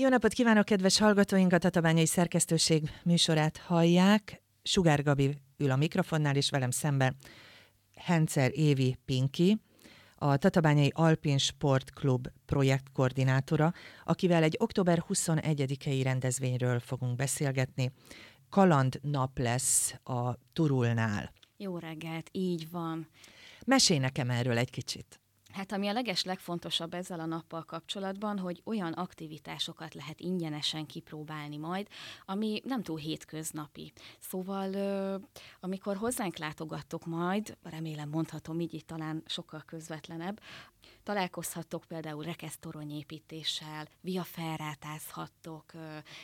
Jó napot kívánok, kedves hallgatóink! A Tatabányai Szerkesztőség műsorát hallják. Sugár Gabi ül a mikrofonnál, és velem szemben Hencer Évi Pinki, a Tatabányai Alpin Sport Klub projektkoordinátora, akivel egy október 21-i rendezvényről fogunk beszélgetni. Kaland nap lesz a Turulnál. Jó reggelt, így van. Mesélj nekem erről egy kicsit. Hát ami a leges legfontosabb ezzel a nappal kapcsolatban, hogy olyan aktivitásokat lehet ingyenesen kipróbálni majd, ami nem túl hétköznapi. Szóval amikor hozzánk látogattok majd, remélem mondhatom így, így talán sokkal közvetlenebb, Találkozhattok például rekesztoronyépítéssel, viaferrátázhattok,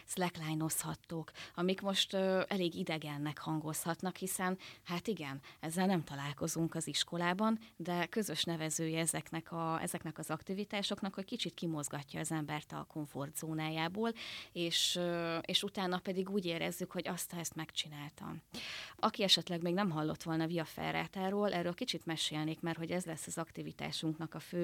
slackline-ozhattok, amik most elég idegennek hangozhatnak, hiszen hát igen, ezzel nem találkozunk az iskolában, de közös nevezője ezeknek, a, ezeknek az aktivitásoknak, hogy kicsit kimozgatja az embert a komfortzónájából, és, és utána pedig úgy érezzük, hogy azt, ha ezt megcsináltam. Aki esetleg még nem hallott volna Via Ferrátáról, erről kicsit mesélnék, mert hogy ez lesz az aktivitásunknak a fő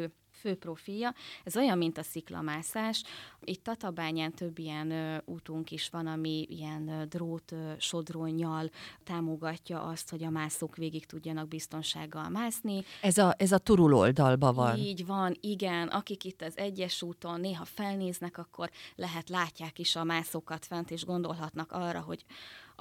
fő profilja. Ez olyan, mint a sziklamászás. Itt Tatabányán több ilyen ö, útunk is van, ami ilyen ö, drót ö, sodronnyal támogatja azt, hogy a mászók végig tudjanak biztonsággal mászni. Ez a, ez a turul oldalba van. Így van, igen. Akik itt az egyes úton néha felnéznek, akkor lehet látják is a mászókat fent, és gondolhatnak arra, hogy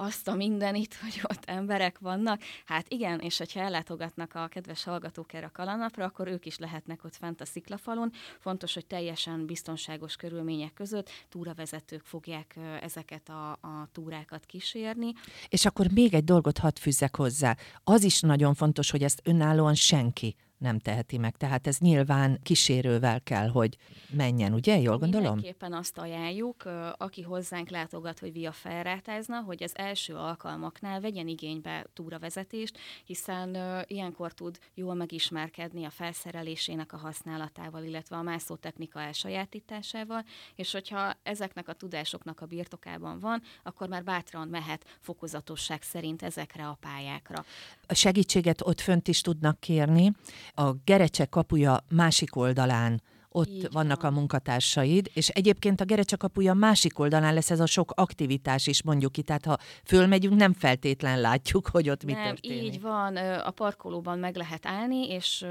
azt a mindenit, hogy ott emberek vannak. Hát igen, és hogyha ellátogatnak a kedves hallgatók erre a kalanapra, akkor ők is lehetnek ott fent a sziklafalon. Fontos, hogy teljesen biztonságos körülmények között túravezetők fogják ezeket a, a túrákat kísérni. És akkor még egy dolgot hadd fűzzek hozzá. Az is nagyon fontos, hogy ezt önállóan senki nem teheti meg. Tehát ez nyilván kísérővel kell, hogy menjen, ugye? Jól gondolom? Mindenképpen azt ajánljuk, aki hozzánk látogat, hogy via felrátázna, hogy az első alkalmaknál vegyen igénybe túravezetést, hiszen ilyenkor tud jól megismerkedni a felszerelésének a használatával, illetve a mászótechnika elsajátításával, és hogyha ezeknek a tudásoknak a birtokában van, akkor már bátran mehet fokozatosság szerint ezekre a pályákra. A segítséget ott fönt is tudnak kérni, a Gerecse kapuja másik oldalán ott Így vannak van. a munkatársaid, és egyébként a Gerecse kapuja másik oldalán lesz ez a sok aktivitás is, mondjuk itt, tehát ha fölmegyünk, nem feltétlen látjuk, hogy ott mi nem, történik. így van, a parkolóban meg lehet állni, és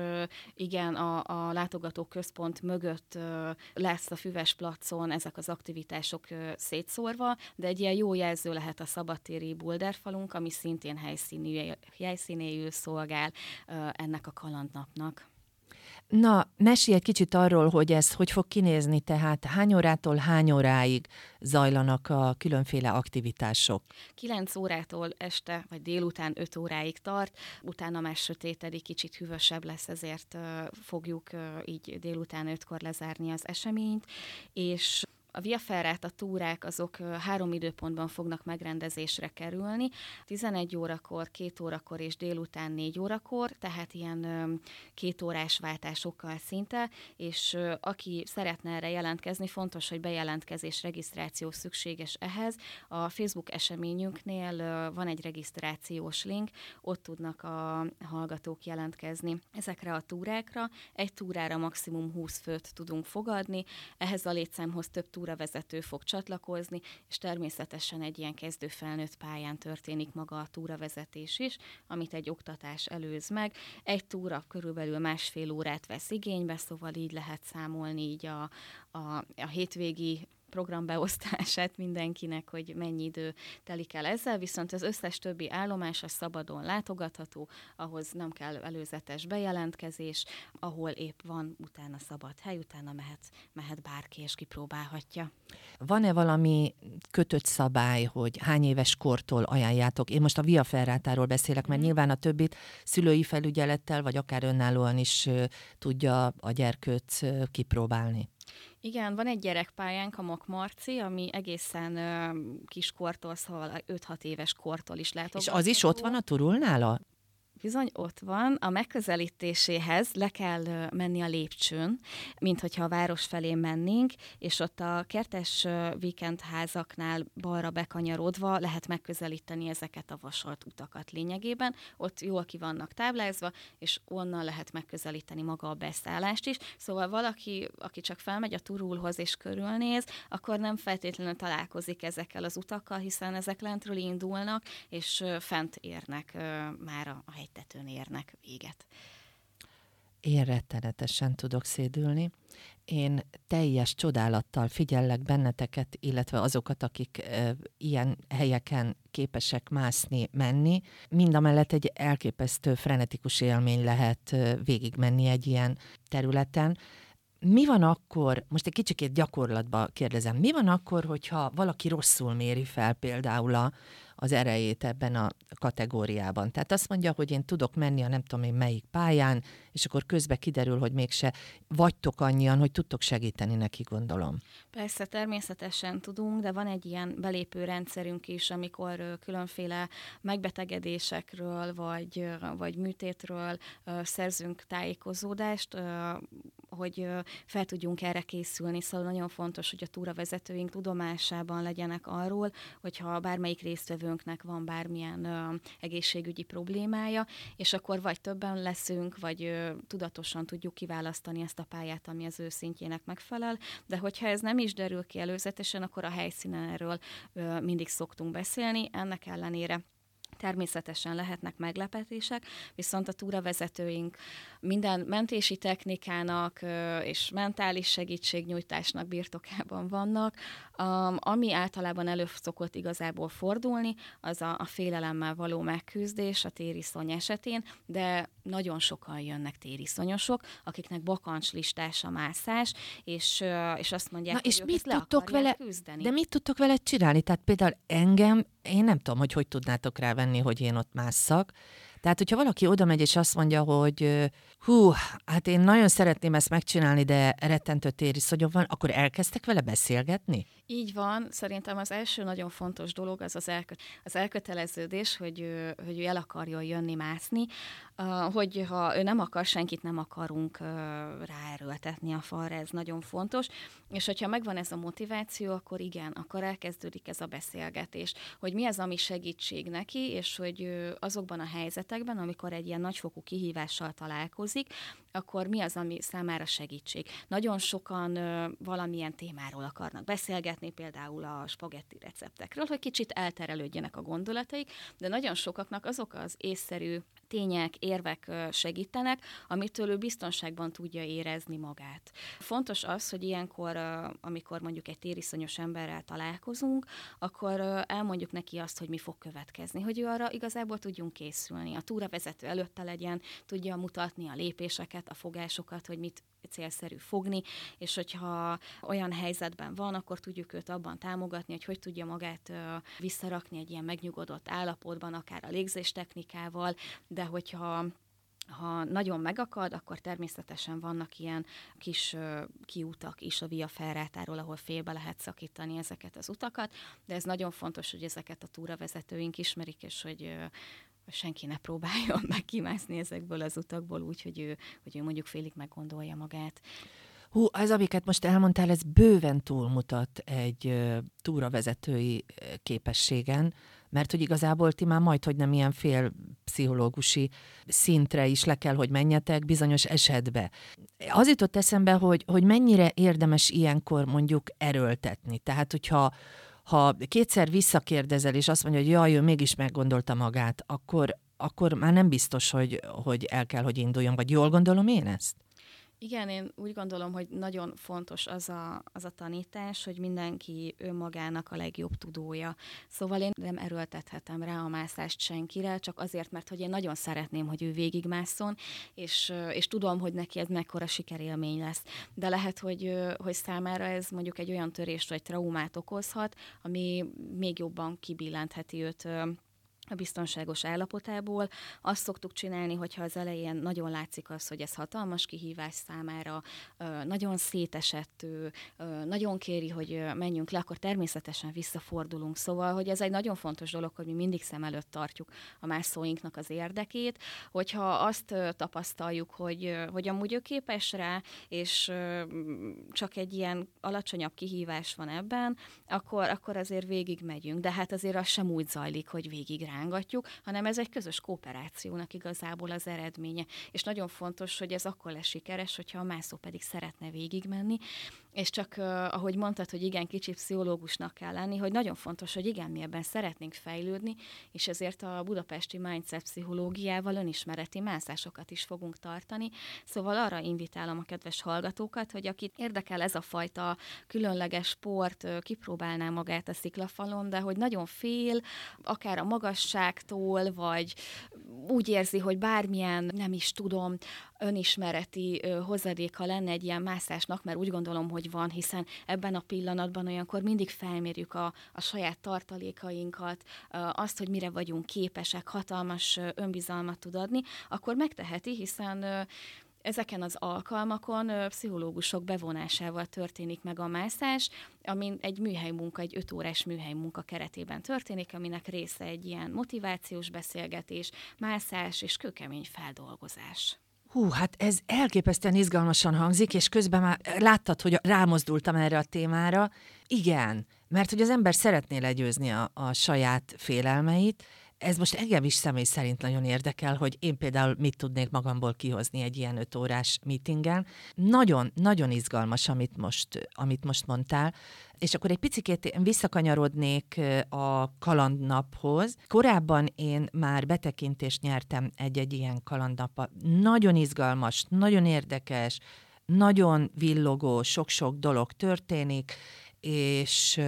igen, a, a látogató központ mögött lesz a füves placon ezek az aktivitások szétszórva, de egy ilyen jó jelző lehet a szabadtéri bulderfalunk, ami szintén helyszínéül szolgál ennek a kalandnapnak. Na, mesélj egy kicsit arról, hogy ez hogy fog kinézni, tehát hány órától hány óráig zajlanak a különféle aktivitások? 9 órától este vagy délután 5 óráig tart, utána már sötétedik, kicsit hűvösebb lesz, ezért fogjuk így délután 5-kor lezárni az eseményt, és a Via Ferrata túrák azok három időpontban fognak megrendezésre kerülni, 11 órakor, 2 órakor és délután 4 órakor, tehát ilyen két órás váltásokkal szinte, és aki szeretne erre jelentkezni, fontos, hogy bejelentkezés, regisztráció szükséges ehhez. A Facebook eseményünknél van egy regisztrációs link, ott tudnak a hallgatók jelentkezni ezekre a túrákra. Egy túrára maximum 20 főt tudunk fogadni, ehhez a létszámhoz több túra túravezető fog csatlakozni, és természetesen egy ilyen kezdő felnőtt pályán történik maga a túravezetés is, amit egy oktatás előz meg. Egy túra körülbelül másfél órát vesz igénybe, szóval így lehet számolni így a, a, a hétvégi programbeosztását mindenkinek, hogy mennyi idő telik el ezzel, viszont az összes többi állomás a szabadon látogatható, ahhoz nem kell előzetes bejelentkezés, ahol épp van utána szabad hely, utána mehet, mehet bárki és kipróbálhatja. Van-e valami kötött szabály, hogy hány éves kortól ajánljátok? Én most a Via Ferrátáról beszélek, mert mm. nyilván a többit szülői felügyelettel, vagy akár önállóan is tudja a gyerkőt kipróbálni. Igen, van egy gyerekpályánk, a Mok Marci, ami egészen uh, kiskortól, szóval 5-6 éves kortól is lehet. És az is ott van a turulnál? Bizony ott van, a megközelítéséhez le kell menni a lépcsőn, mint hogyha a város felé mennénk, és ott a kertes víkendházaknál balra bekanyarodva lehet megközelíteni ezeket a vasolt utakat lényegében. Ott jól ki vannak táblázva, és onnan lehet megközelíteni maga a beszállást is. Szóval valaki, aki csak felmegy a turulhoz és körülnéz, akkor nem feltétlenül találkozik ezekkel az utakkal, hiszen ezek lentről indulnak, és fent érnek már a hegytetőn érnek véget. Én rettenetesen tudok szédülni. Én teljes csodálattal figyellek benneteket, illetve azokat, akik e, ilyen helyeken képesek mászni, menni. Mind a mellett egy elképesztő frenetikus élmény lehet e, végigmenni egy ilyen területen. Mi van akkor, most egy kicsikét gyakorlatba kérdezem, mi van akkor, hogyha valaki rosszul méri fel például a, az erejét ebben a kategóriában. Tehát azt mondja, hogy én tudok menni a nem tudom én melyik pályán, és akkor közben kiderül, hogy mégse vagytok annyian, hogy tudtok segíteni neki, gondolom. Persze, természetesen tudunk, de van egy ilyen belépő rendszerünk is, amikor különféle megbetegedésekről vagy, vagy műtétről szerzünk tájékozódást, hogy fel tudjunk erre készülni. Szóval nagyon fontos, hogy a túravezetőink tudomásában legyenek arról, hogyha bármelyik résztvevőnknek van bármilyen egészségügyi problémája, és akkor vagy többen leszünk, vagy tudatosan tudjuk kiválasztani ezt a pályát, ami az ő szintjének megfelel, de hogyha ez nem is derül ki előzetesen, akkor a helyszínen erről mindig szoktunk beszélni, ennek ellenére Természetesen lehetnek meglepetések, viszont a túravezetőink minden mentési technikának és mentális segítségnyújtásnak birtokában vannak. Ami általában elő szokott igazából fordulni, az a, a félelemmel való megküzdés a tériszony esetén, de nagyon sokan jönnek tériszonyosok, akiknek bakancslistás a mászás, és, és azt mondják, Na, hogy és mit tudtok vele, küzdeni. De mit tudtok vele csinálni? Tehát például engem, én nem tudom, hogy hogy tudnátok rávenni, hogy én ott másszak, tehát, hogyha valaki oda megy és azt mondja, hogy hú, hát én nagyon szeretném ezt megcsinálni, de rettentő tériszonyom van, akkor elkezdtek vele beszélgetni? Így van. Szerintem az első nagyon fontos dolog az az, elkö- az elköteleződés, hogy, hogy ő el akarjon jönni mászni, hogy ha ő nem akar, senkit nem akarunk ráerőltetni a falra, ez nagyon fontos. És hogyha megvan ez a motiváció, akkor igen, akkor elkezdődik ez a beszélgetés, hogy mi az, ami segítség neki, és hogy azokban a helyzetekben, amikor egy ilyen nagyfokú kihívással találkozik, akkor mi az, ami számára segítség. Nagyon sokan valamilyen témáról akarnak beszélgetni, például a spagetti receptekről, hogy kicsit elterelődjenek a gondolataik, de nagyon sokaknak azok az észszerű tények, érvek segítenek, amitől ő biztonságban tudja érezni magát. Fontos az, hogy ilyenkor, amikor mondjuk egy tériszonyos emberrel találkozunk, akkor elmondjuk neki azt, hogy mi fog következni, hogy ő arra igazából tudjunk készülni. A túravezető előtte legyen, tudja mutatni a lépéseket, a fogásokat, hogy mit célszerű fogni, és hogyha olyan helyzetben van, akkor tudjuk őt abban támogatni, hogy hogy tudja magát visszarakni egy ilyen megnyugodott állapotban, akár a légzéstechnikával, de hogyha ha nagyon megakad, akkor természetesen vannak ilyen kis uh, kiutak is a Via Ferrátáról, ahol félbe lehet szakítani ezeket az utakat, de ez nagyon fontos, hogy ezeket a túravezetőink ismerik, és hogy uh, senki ne próbáljon meg kimászni ezekből az utakból úgy, hogy ő, hogy ő mondjuk félig meggondolja magát. Hú, az, amiket most elmondtál, ez bőven túlmutat egy túravezetői képességen, mert hogy igazából ti már majd, hogy nem ilyen fél pszichológusi szintre is le kell, hogy menjetek bizonyos esetbe. Az jutott eszembe, hogy, hogy mennyire érdemes ilyenkor mondjuk erőltetni. Tehát, hogyha ha kétszer visszakérdezel, és azt mondja, hogy jaj, ő mégis meggondolta magát, akkor, akkor már nem biztos, hogy, hogy el kell, hogy induljon. Vagy jól gondolom én ezt? Igen, én úgy gondolom, hogy nagyon fontos az a, az a tanítás, hogy mindenki önmagának a legjobb tudója. Szóval én nem erőltethetem rá a mászást senkire, csak azért, mert hogy én nagyon szeretném, hogy ő végigmászon, és, és tudom, hogy neki ez mekkora sikerélmény lesz. De lehet, hogy, hogy számára ez mondjuk egy olyan törést vagy traumát okozhat, ami még jobban kibillentheti őt a biztonságos állapotából. Azt szoktuk csinálni, hogyha az elején nagyon látszik az, hogy ez hatalmas kihívás számára, nagyon szétesett, nagyon kéri, hogy menjünk le, akkor természetesen visszafordulunk. Szóval, hogy ez egy nagyon fontos dolog, hogy mi mindig szem előtt tartjuk a mászóinknak az érdekét, hogyha azt tapasztaljuk, hogy, hogy amúgy ő képes rá, és csak egy ilyen alacsonyabb kihívás van ebben, akkor, akkor azért végig megyünk. De hát azért az sem úgy zajlik, hogy végig rá rángatjuk, hanem ez egy közös kooperációnak igazából az eredménye. És nagyon fontos, hogy ez akkor lesz sikeres, hogyha a mászó pedig szeretne végigmenni, és csak uh, ahogy mondtad, hogy igen, kicsit pszichológusnak kell lenni, hogy nagyon fontos, hogy igen, mi ebben szeretnénk fejlődni, és ezért a budapesti mindset pszichológiával önismereti mászásokat is fogunk tartani. Szóval arra invitálom a kedves hallgatókat, hogy akit érdekel ez a fajta különleges sport, kipróbálná magát a sziklafalon, de hogy nagyon fél, akár a magasságtól, vagy úgy érzi, hogy bármilyen, nem is tudom, önismereti hozadéka lenne egy ilyen mászásnak, mert úgy gondolom, hogy van, hiszen ebben a pillanatban olyankor mindig felmérjük a, a saját tartalékainkat, azt, hogy mire vagyunk képesek, hatalmas önbizalmat tud adni, akkor megteheti, hiszen Ezeken az alkalmakon pszichológusok bevonásával történik meg a mászás, ami egy műhely munka, egy öt órás műhely munka keretében történik, aminek része egy ilyen motivációs beszélgetés, mászás és kőkemény feldolgozás. Hú, hát ez elképesztően izgalmasan hangzik, és közben már láttad, hogy rámozdultam erre a témára. Igen, mert hogy az ember szeretné legyőzni a, a saját félelmeit, ez most engem is személy szerint nagyon érdekel, hogy én például mit tudnék magamból kihozni egy ilyen öt órás meetingen. Nagyon, nagyon izgalmas, amit most, amit most mondtál. És akkor egy picit visszakanyarodnék a kalandnaphoz. Korábban én már betekintést nyertem egy-egy ilyen kalandnapba. Nagyon izgalmas, nagyon érdekes, nagyon villogó, sok-sok dolog történik, és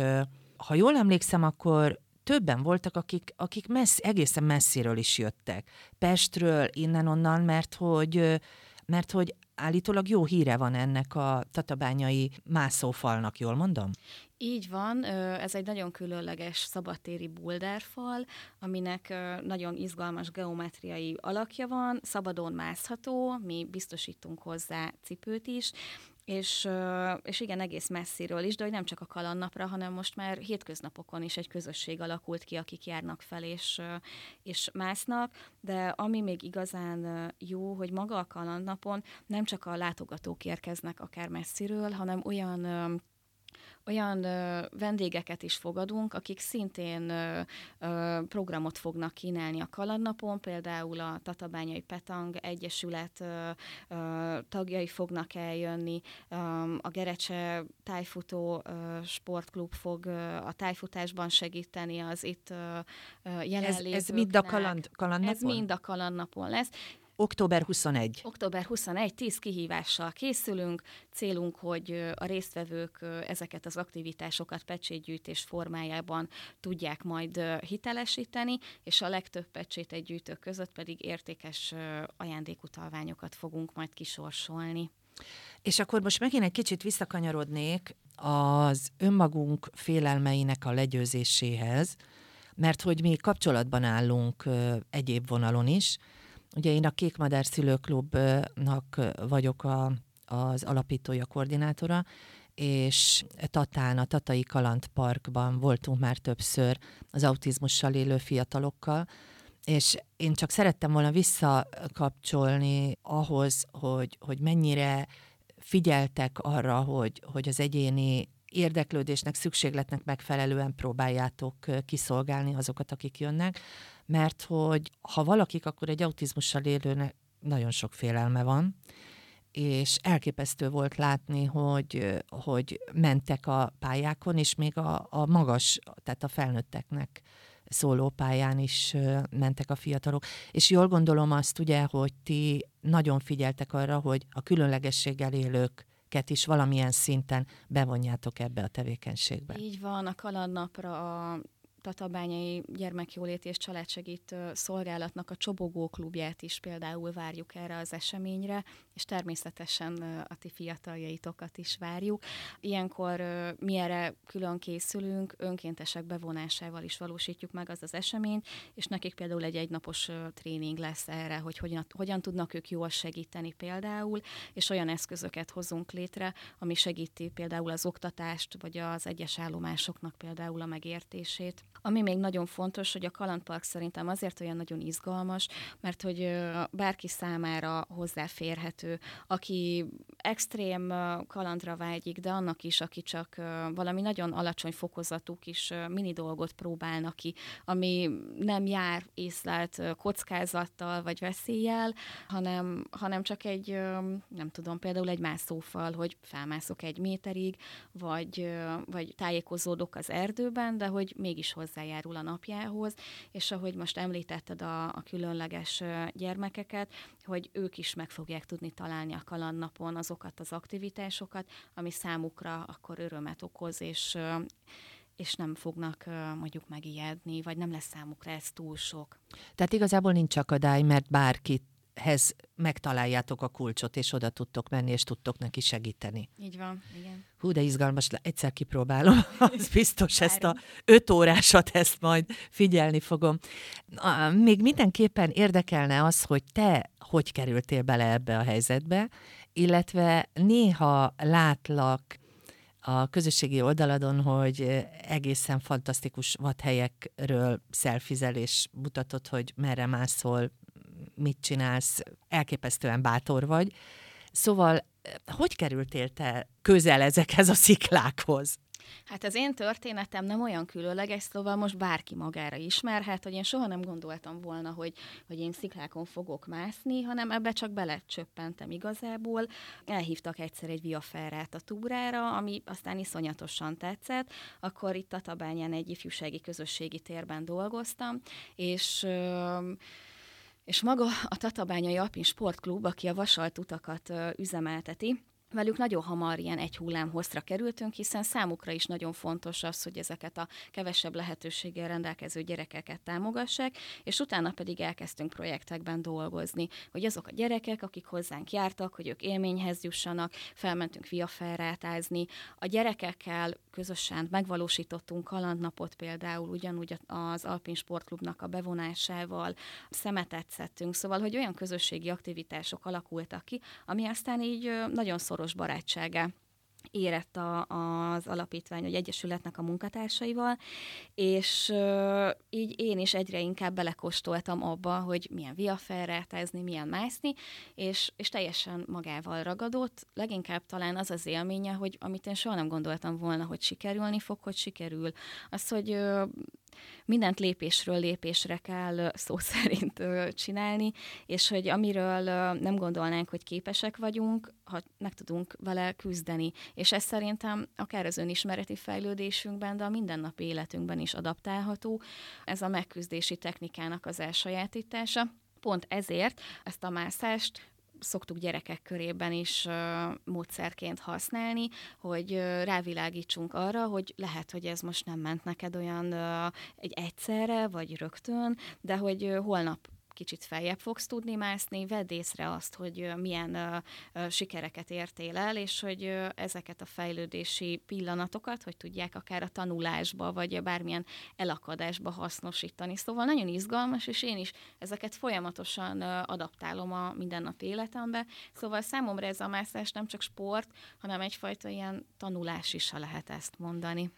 ha jól emlékszem, akkor többen voltak, akik, akik messz, egészen messziről is jöttek. Pestről, innen-onnan, mert hogy, mert hogy állítólag jó híre van ennek a tatabányai mászófalnak, jól mondom? Így van, ez egy nagyon különleges szabadtéri bulderfal, aminek nagyon izgalmas geometriai alakja van, szabadon mászható, mi biztosítunk hozzá cipőt is, és, és igen, egész messziről is, de hogy nem csak a kalandnapra, hanem most már hétköznapokon is egy közösség alakult ki, akik járnak fel és, és másznak, de ami még igazán jó, hogy maga a kalandnapon nem csak a látogatók érkeznek akár messziről, hanem olyan olyan ö, vendégeket is fogadunk, akik szintén ö, ö, programot fognak kínálni a kalandnapon, például a Tatabányai Petang Egyesület ö, ö, tagjai fognak eljönni, ö, a Gerecse tájfutó ö, sportklub fog ö, a tájfutásban segíteni az itt ö, jelenlévőknek. Ez, ez mind a kaland, kalandnapon? Ez mind a kalandnapon lesz. Október 21. Október 21, 10 kihívással készülünk. Célunk, hogy a résztvevők ezeket az aktivitásokat pecsétgyűjtés formájában tudják majd hitelesíteni, és a legtöbb pecsétegyűjtők között pedig értékes ajándékutalványokat fogunk majd kisorsolni. És akkor most megint egy kicsit visszakanyarodnék az önmagunk félelmeinek a legyőzéséhez, mert hogy mi kapcsolatban állunk egyéb vonalon is, Ugye én a Kékmadár Szülőklubnak vagyok a, az alapítója, koordinátora, és Tatán, a Tatai Kaland Parkban voltunk már többször az autizmussal élő fiatalokkal, és én csak szerettem volna visszakapcsolni ahhoz, hogy, hogy mennyire figyeltek arra, hogy, hogy az egyéni érdeklődésnek, szükségletnek megfelelően próbáljátok kiszolgálni azokat, akik jönnek, mert hogy ha valakik, akkor egy autizmussal élőnek nagyon sok félelme van, és elképesztő volt látni, hogy, hogy mentek a pályákon, és még a, a magas, tehát a felnőtteknek szóló pályán is mentek a fiatalok. És jól gondolom azt ugye, hogy ti nagyon figyeltek arra, hogy a különlegességgel élőket is valamilyen szinten bevonjátok ebbe a tevékenységbe. Így van, a kalandnapra a Tatabányai Gyermekjóléti és Családsegítő Szolgálatnak a Csobogó klubját is például várjuk erre az eseményre. És természetesen a ti fiataljaitokat is várjuk. Ilyenkor mi erre külön készülünk, önkéntesek bevonásával is valósítjuk meg az az eseményt, és nekik például egy egynapos tréning lesz erre, hogy hogyan, hogyan tudnak ők jól segíteni például, és olyan eszközöket hozunk létre, ami segíti például az oktatást, vagy az egyes állomásoknak például a megértését. Ami még nagyon fontos, hogy a Kalandpark szerintem azért olyan nagyon izgalmas, mert hogy bárki számára hozzáférhető, aki extrém kalandra vágyik, de annak is, aki csak valami nagyon alacsony fokozatú kis mini dolgot próbálna ki, ami nem jár észlelt kockázattal vagy veszéllyel, hanem, hanem csak egy, nem tudom, például egy mászófal, hogy felmászok egy méterig, vagy, vagy tájékozódok az erdőben, de hogy mégis hozzájárul a napjához, és ahogy most említetted a, a különleges gyermekeket, hogy ők is meg fogják tudni találni a kalandnapon azokat az aktivitásokat, ami számukra akkor örömet okoz, és és nem fognak mondjuk megijedni, vagy nem lesz számukra ez túl sok. Tehát igazából nincs akadály, mert bárkit hez megtaláljátok a kulcsot, és oda tudtok menni, és tudtok neki segíteni. Így van, igen. Hú, de izgalmas, egyszer kipróbálom, az biztos ezt a öt órásat, ezt majd figyelni fogom. Még mindenképpen érdekelne az, hogy te hogy kerültél bele ebbe a helyzetbe, illetve néha látlak a közösségi oldaladon, hogy egészen fantasztikus vadhelyekről szelfizel, és mutatod, hogy merre mászol, mit csinálsz, elképesztően bátor vagy. Szóval, hogy kerültél te közel ezekhez a sziklákhoz? Hát az én történetem nem olyan különleges, szóval most bárki magára ismerhet, hogy én soha nem gondoltam volna, hogy, hogy én sziklákon fogok mászni, hanem ebbe csak belecsöppentem igazából. Elhívtak egyszer egy viaferrát a túrára, ami aztán iszonyatosan tetszett. Akkor itt Tatabányán egy ifjúsági közösségi térben dolgoztam, és és maga a Tatabányai Alpin Sportklub, aki a vasalt utakat üzemelteti, velük nagyon hamar ilyen egy hullám hoztra kerültünk, hiszen számukra is nagyon fontos az, hogy ezeket a kevesebb lehetőséggel rendelkező gyerekeket támogassák, és utána pedig elkezdtünk projektekben dolgozni, hogy azok a gyerekek, akik hozzánk jártak, hogy ők élményhez jussanak, felmentünk viaferrátázni, a gyerekekkel közösen megvalósítottunk kalandnapot például, ugyanúgy az Alpin Sportklubnak a bevonásával, szemetet szedtünk, szóval, hogy olyan közösségi aktivitások alakultak ki, ami aztán így nagyon szoros szoros barátsága érett a, az alapítvány, vagy egyesületnek a munkatársaival, és uh, így én is egyre inkább belekóstoltam abba, hogy milyen viaferrátázni, milyen mászni, és, és teljesen magával ragadott. Leginkább talán az az élménye, hogy amit én soha nem gondoltam volna, hogy sikerülni fog, hogy sikerül. Az, hogy uh, mindent lépésről lépésre kell szó szerint csinálni, és hogy amiről nem gondolnánk, hogy képesek vagyunk, ha meg tudunk vele küzdeni. És ez szerintem akár az önismereti fejlődésünkben, de a mindennapi életünkben is adaptálható. Ez a megküzdési technikának az elsajátítása. Pont ezért ezt a mászást szoktuk gyerekek körében is módszerként használni, hogy rávilágítsunk arra, hogy lehet, hogy ez most nem ment neked olyan egy egyszerre, vagy rögtön, de hogy holnap kicsit feljebb fogsz tudni mászni, vedd észre azt, hogy milyen sikereket értél el, és hogy ezeket a fejlődési pillanatokat, hogy tudják akár a tanulásba, vagy bármilyen elakadásba hasznosítani. Szóval nagyon izgalmas, és én is ezeket folyamatosan adaptálom a mindennapi életembe. Szóval számomra ez a mászás nem csak sport, hanem egyfajta ilyen tanulás is, ha lehet ezt mondani.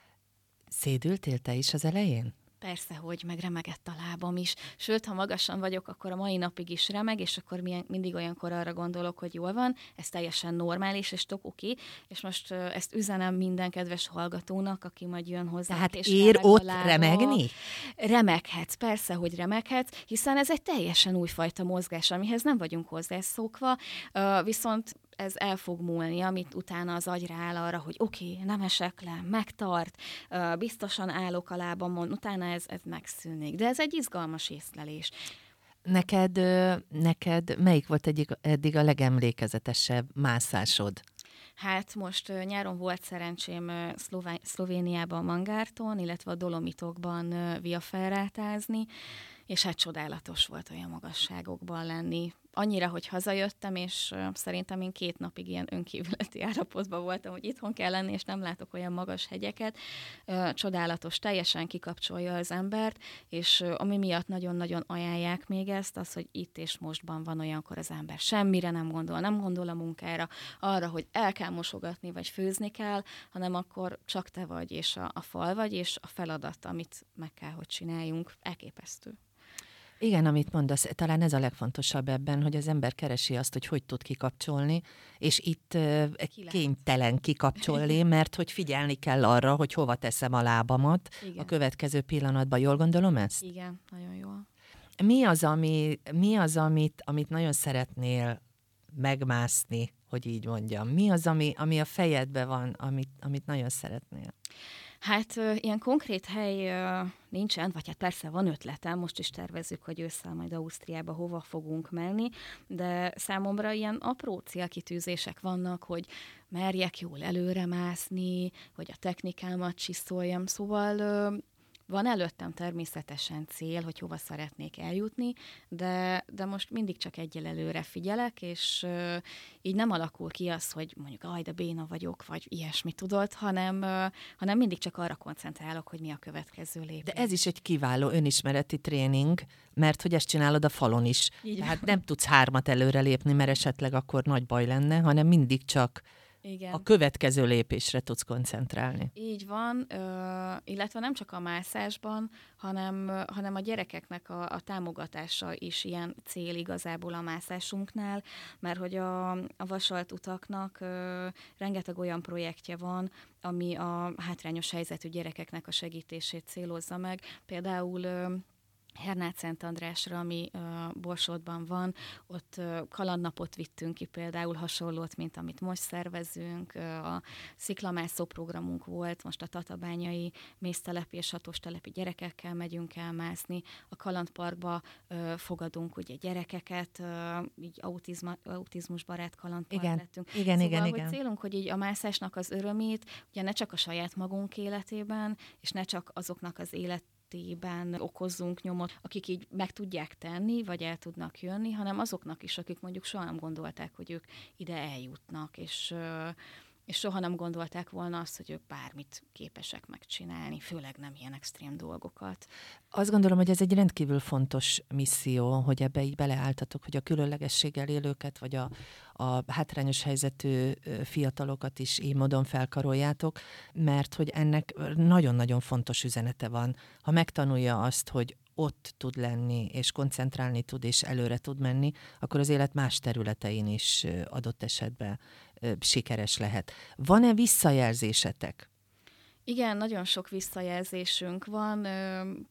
Szédültél te is az elején? Persze, hogy meg remegett a lábam is. Sőt, ha magasan vagyok, akkor a mai napig is remeg, és akkor milyen, mindig olyankor arra gondolok, hogy jól van, ez teljesen normális, és tök oké. És most ezt üzenem minden kedves hallgatónak, aki majd jön hozzá. Tehát és ér ott remegni? Remeghetsz, persze, hogy remeghetsz, hiszen ez egy teljesen újfajta mozgás, amihez nem vagyunk hozzászokva, viszont ez el fog múlni, amit utána az agy rááll arra, hogy oké, okay, nem esek le, megtart, biztosan állok a lábamon, utána ez, ez megszűnik. De ez egy izgalmas észlelés. Neked, neked melyik volt egyik, eddig a legemlékezetesebb mászásod? Hát most nyáron volt szerencsém Szlovéniában, Mangárton, illetve a Dolomitokban viaferrátázni, és hát csodálatos volt olyan magasságokban lenni. Annyira, hogy hazajöttem, és szerintem én két napig ilyen önkívületi állapotban voltam, hogy itthon kell lenni, és nem látok olyan magas hegyeket. Csodálatos, teljesen kikapcsolja az embert, és ami miatt nagyon-nagyon ajánlják még ezt, az, hogy itt és mostban van olyankor az ember semmire nem gondol, nem gondol a munkára, arra, hogy el kell mosogatni, vagy főzni kell, hanem akkor csak te vagy, és a, a fal vagy, és a feladat, amit meg kell, hogy csináljunk, elképesztő. Igen, amit mondasz, talán ez a legfontosabb ebben, hogy az ember keresi azt, hogy hogy tud kikapcsolni, és itt Ki kénytelen kikapcsolni, mert hogy figyelni kell arra, hogy hova teszem a lábamat Igen. a következő pillanatban. Jól gondolom ezt? Igen, nagyon jól. Mi az, ami, mi az amit, amit nagyon szeretnél megmászni, hogy így mondjam? Mi az, ami, ami a fejedben van, amit, amit nagyon szeretnél? Hát ilyen konkrét hely nincsen, vagy hát persze van ötletem, most is tervezzük, hogy ősszel majd Ausztriába hova fogunk menni, de számomra ilyen apró célkitűzések vannak, hogy merjek jól előre mászni, hogy a technikámat csiszoljam, szóval van előttem természetesen cél, hogy hova szeretnék eljutni, de, de most mindig csak egyel előre figyelek, és uh, így nem alakul ki az, hogy mondjuk, aj, de béna vagyok, vagy ilyesmi tudod, hanem, uh, hanem mindig csak arra koncentrálok, hogy mi a következő lépés. De ez is egy kiváló önismereti tréning, mert hogy ezt csinálod a falon is. Így Tehát nem tudsz hármat előre lépni, mert esetleg akkor nagy baj lenne, hanem mindig csak igen. a következő lépésre tudsz koncentrálni. Így van, ö, illetve nem csak a mászásban, hanem, hanem a gyerekeknek a, a támogatása is ilyen cél igazából a mászásunknál, mert hogy a, a vasalt utaknak ö, rengeteg olyan projektje van, ami a hátrányos helyzetű gyerekeknek a segítését célozza meg. Például ö, Hernát Szent Andrásra, ami uh, Borsodban van, ott uh, kalandnapot vittünk ki például hasonlót, mint amit most szervezünk. Uh, a sziklamászó programunk volt, most a tatabányai mésztelepi és telepi gyerekekkel megyünk el mászni. A kalandparkba uh, fogadunk ugye gyerekeket, uh, így autizma, autizmusbarát kalandpark igen. lettünk. Igen, szóval, igen, hogy igen. célunk, hogy így a mászásnak az örömét, ugye ne csak a saját magunk életében, és ne csak azoknak az élet esetében okozzunk nyomot, akik így meg tudják tenni, vagy el tudnak jönni, hanem azoknak is, akik mondjuk soha nem gondolták, hogy ők ide eljutnak, és és soha nem gondolták volna azt, hogy ők bármit képesek megcsinálni, főleg nem ilyen extrém dolgokat. Azt gondolom, hogy ez egy rendkívül fontos misszió, hogy ebbe így beleálltatok, hogy a különlegességgel élőket, vagy a, a hátrányos helyzetű fiatalokat is így módon felkaroljátok, mert hogy ennek nagyon-nagyon fontos üzenete van. Ha megtanulja azt, hogy ott tud lenni, és koncentrálni tud, és előre tud menni, akkor az élet más területein is adott esetben sikeres lehet. Van-e visszajelzésetek? Igen, nagyon sok visszajelzésünk van.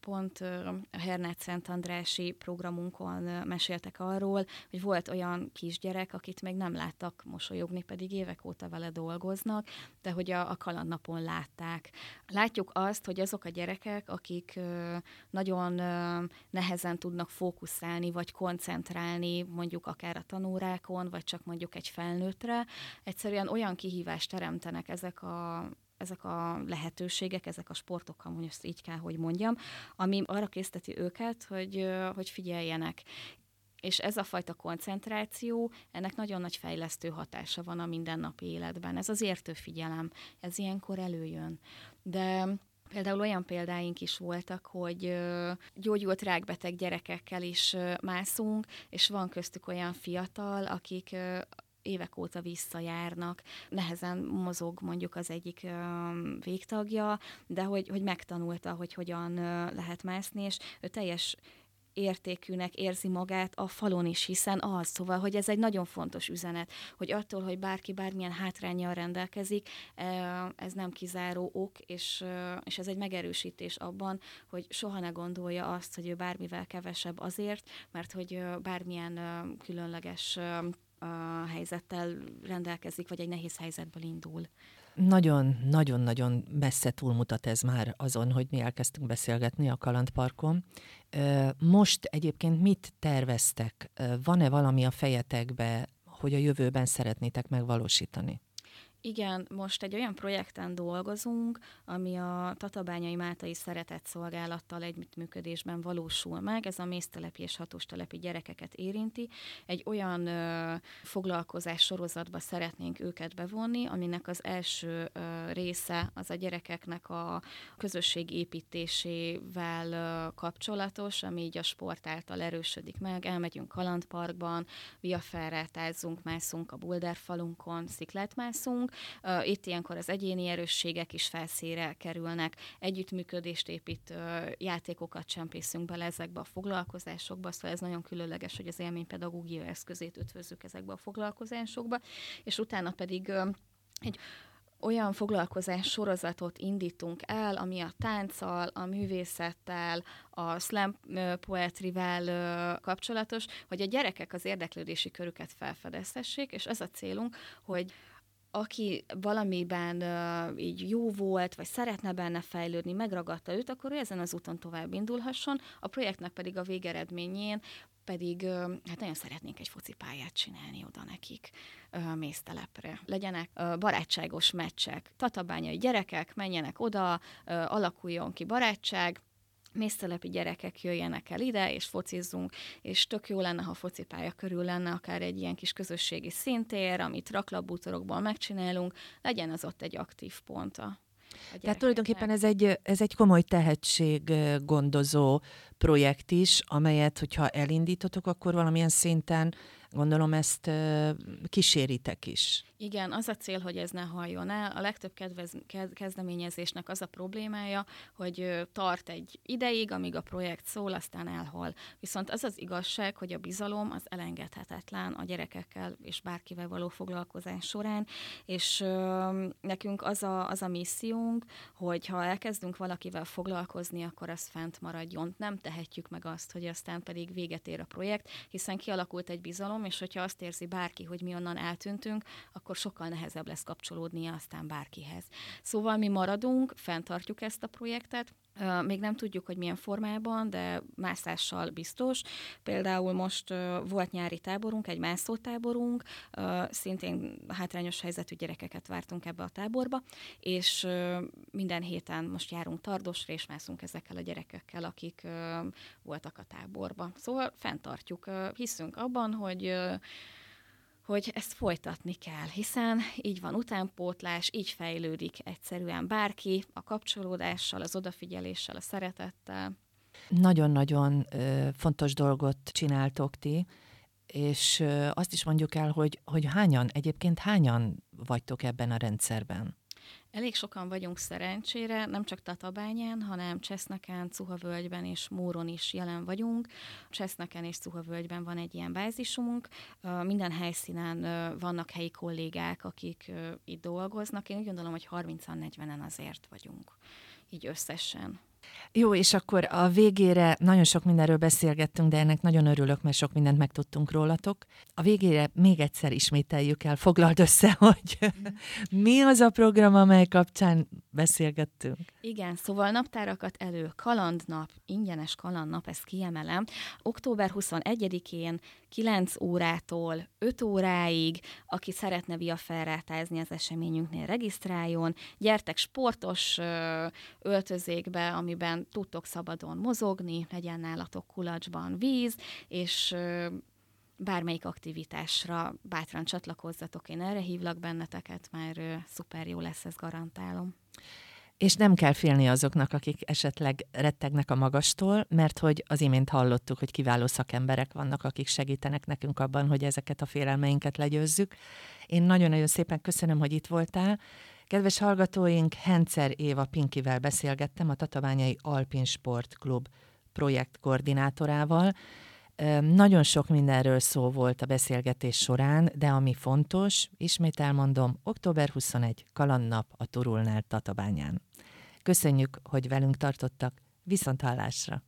Pont a Hernát Szent Andrási programunkon meséltek arról, hogy volt olyan kisgyerek, akit még nem láttak mosolyogni, pedig évek óta vele dolgoznak, de hogy a, a kalandnapon látták. Látjuk azt, hogy azok a gyerekek, akik nagyon nehezen tudnak fókuszálni, vagy koncentrálni, mondjuk akár a tanórákon, vagy csak mondjuk egy felnőttre, egyszerűen olyan kihívást teremtenek ezek a ezek a lehetőségek, ezek a sportok, ha mondjuk így kell, hogy mondjam, ami arra készteti őket, hogy, hogy figyeljenek és ez a fajta koncentráció, ennek nagyon nagy fejlesztő hatása van a mindennapi életben. Ez az értő figyelem, ez ilyenkor előjön. De Például olyan példáink is voltak, hogy gyógyult rákbeteg gyerekekkel is mászunk, és van köztük olyan fiatal, akik évek óta visszajárnak, nehezen mozog mondjuk az egyik végtagja, de hogy, hogy megtanulta, hogy hogyan lehet mászni, és ő teljes értékűnek érzi magát a falon is, hiszen az, szóval, hogy ez egy nagyon fontos üzenet, hogy attól, hogy bárki bármilyen hátrányjal rendelkezik, ez nem kizáró ok, és, és ez egy megerősítés abban, hogy soha ne gondolja azt, hogy ő bármivel kevesebb azért, mert hogy bármilyen különleges a helyzettel rendelkezik, vagy egy nehéz helyzetből indul. Nagyon-nagyon-nagyon messze túlmutat ez már azon, hogy mi elkezdtünk beszélgetni a Kalandparkon. Most egyébként mit terveztek? Van-e valami a fejetekbe, hogy a jövőben szeretnétek megvalósítani? Igen, most egy olyan projekten dolgozunk, ami a Tatabányai Mátai Szeretett Szolgálattal együttműködésben valósul meg. Ez a méztelepi és hatóstelepi gyerekeket érinti. Egy olyan ö, foglalkozás sorozatba szeretnénk őket bevonni, aminek az első ö, része az a gyerekeknek a közösség építésével ö, kapcsolatos, ami így a sport által erősödik meg. Elmegyünk kalandparkban, viaferrátázunk, mászunk a bulderfalunkon, sziklát mászunk, itt ilyenkor az egyéni erősségek is felszére kerülnek, együttműködést épít, játékokat csempészünk bele ezekbe a foglalkozásokba, szóval ez nagyon különleges, hogy az élménypedagógia eszközét ötvözzük ezekbe a foglalkozásokba, és utána pedig egy olyan foglalkozás sorozatot indítunk el, ami a tánccal, a művészettel, a slam poetrivel kapcsolatos, hogy a gyerekek az érdeklődési körüket felfedezhessék, és ez a célunk, hogy aki valamiben uh, így jó volt, vagy szeretne benne fejlődni, megragadta őt, akkor ő ezen az úton tovább indulhasson. A projektnek pedig a végeredményén pedig hát nagyon szeretnénk egy focipályát csinálni oda nekik méztelepre. Legyenek barátságos meccsek, tatabányai gyerekek menjenek oda, alakuljon ki barátság, mésztelepi gyerekek jöjjenek el ide, és focizzunk, és tök jó lenne, ha focipálya körül lenne akár egy ilyen kis közösségi szintér, amit raklapbútorokból megcsinálunk, legyen az ott egy aktív pont a tehát tulajdonképpen ez egy, ez egy komoly tehetség gondozó projekt is, amelyet, hogyha elindítotok, akkor valamilyen szinten gondolom ezt kíséritek is. Igen, az a cél, hogy ez ne halljon el. A legtöbb kedvez, kezdeményezésnek az a problémája, hogy tart egy ideig, amíg a projekt szól, aztán elhal. Viszont az az igazság, hogy a bizalom az elengedhetetlen a gyerekekkel és bárkivel való foglalkozás során, és ö, nekünk az a, az a missziónk, hogy ha elkezdünk valakivel foglalkozni, akkor az fent maradjon. Nem tehetjük meg azt, hogy aztán pedig véget ér a projekt, hiszen kialakult egy bizalom, és hogyha azt érzi bárki, hogy mi onnan eltűntünk, akkor akkor sokkal nehezebb lesz kapcsolódnia aztán bárkihez. Szóval mi maradunk, fenntartjuk ezt a projektet, még nem tudjuk, hogy milyen formában, de mászással biztos. Például most volt nyári táborunk, egy mászótáborunk, szintén hátrányos helyzetű gyerekeket vártunk ebbe a táborba, és minden héten most járunk Tardosra, és mászunk ezekkel a gyerekekkel, akik voltak a táborba. Szóval fenntartjuk. Hiszünk abban, hogy hogy ezt folytatni kell, hiszen így van utánpótlás, így fejlődik egyszerűen bárki a kapcsolódással, az odafigyeléssel, a szeretettel. Nagyon-nagyon fontos dolgot csináltok ti, és azt is mondjuk el, hogy, hogy hányan, egyébként hányan vagytok ebben a rendszerben? Elég sokan vagyunk szerencsére, nem csak Tatabányán, hanem Cseszneken, Cuhavölgyben és Móron is jelen vagyunk. Cseszneken és Cuhavölgyben van egy ilyen bázisunk. Minden helyszínen vannak helyi kollégák, akik itt dolgoznak. Én úgy gondolom, hogy 30-40-en azért vagyunk, így összesen. Jó, és akkor a végére nagyon sok mindenről beszélgettünk, de ennek nagyon örülök, mert sok mindent megtudtunk rólatok. A végére még egyszer ismételjük el, foglald össze, hogy mi az a program, amely kapcsán beszélgettünk. Igen, szóval naptárakat elő, kalandnap, ingyenes kalandnap, ezt kiemelem. Október 21-én 9 órától 5 óráig, aki szeretne via felrátázni az eseményünknél, regisztráljon. Gyertek sportos öltözékbe, amiben tudtok szabadon mozogni, legyen nálatok kulacsban víz, és bármelyik aktivitásra bátran csatlakozzatok, én erre hívlak benneteket, mert szuper jó lesz, ez garantálom. És nem kell félni azoknak, akik esetleg rettegnek a magastól, mert hogy az imént hallottuk, hogy kiváló szakemberek vannak, akik segítenek nekünk abban, hogy ezeket a félelmeinket legyőzzük. Én nagyon-nagyon szépen köszönöm, hogy itt voltál. Kedves hallgatóink, Hencer Éva Pinkivel beszélgettem, a Tatabányai Alpin Sport Klub projekt koordinátorával. Nagyon sok mindenről szó volt a beszélgetés során, de ami fontos, ismét elmondom, október 21, kalandnap a Turulnál Tatabányán. Köszönjük, hogy velünk tartottak, viszont hallásra!